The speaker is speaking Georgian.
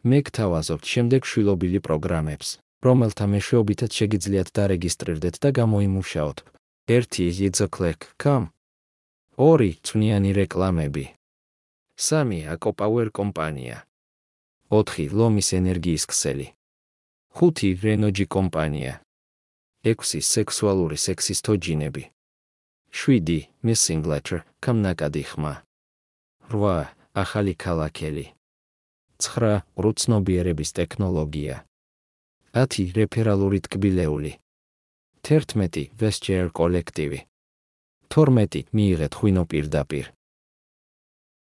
მე გთავაზობთ შემდეგ შვილობილი პროგრამებს, რომელთა მეშვეობითაც შეგიძლიათ დარეგისტრირდეთ და გამოიმუშაოთ. 1. Yzoclick.com 2. წვნიანი რეკლამები 3. Aquapower კომპანია 4. ლომის ენერგიის ქსელი 5. Renogy კომპანია 6. სექსუალური სექსისტო ჯინები 7. Missing letter, კამნაკადი ხმა 8. ახალი ქალაქელი 9. რუცნობიერების ტექნოლოგია 10. რეფერალური ტკბილეული 11. Vesture კოლექტივი 12. მიიღეთ ხვინო პირდაპირ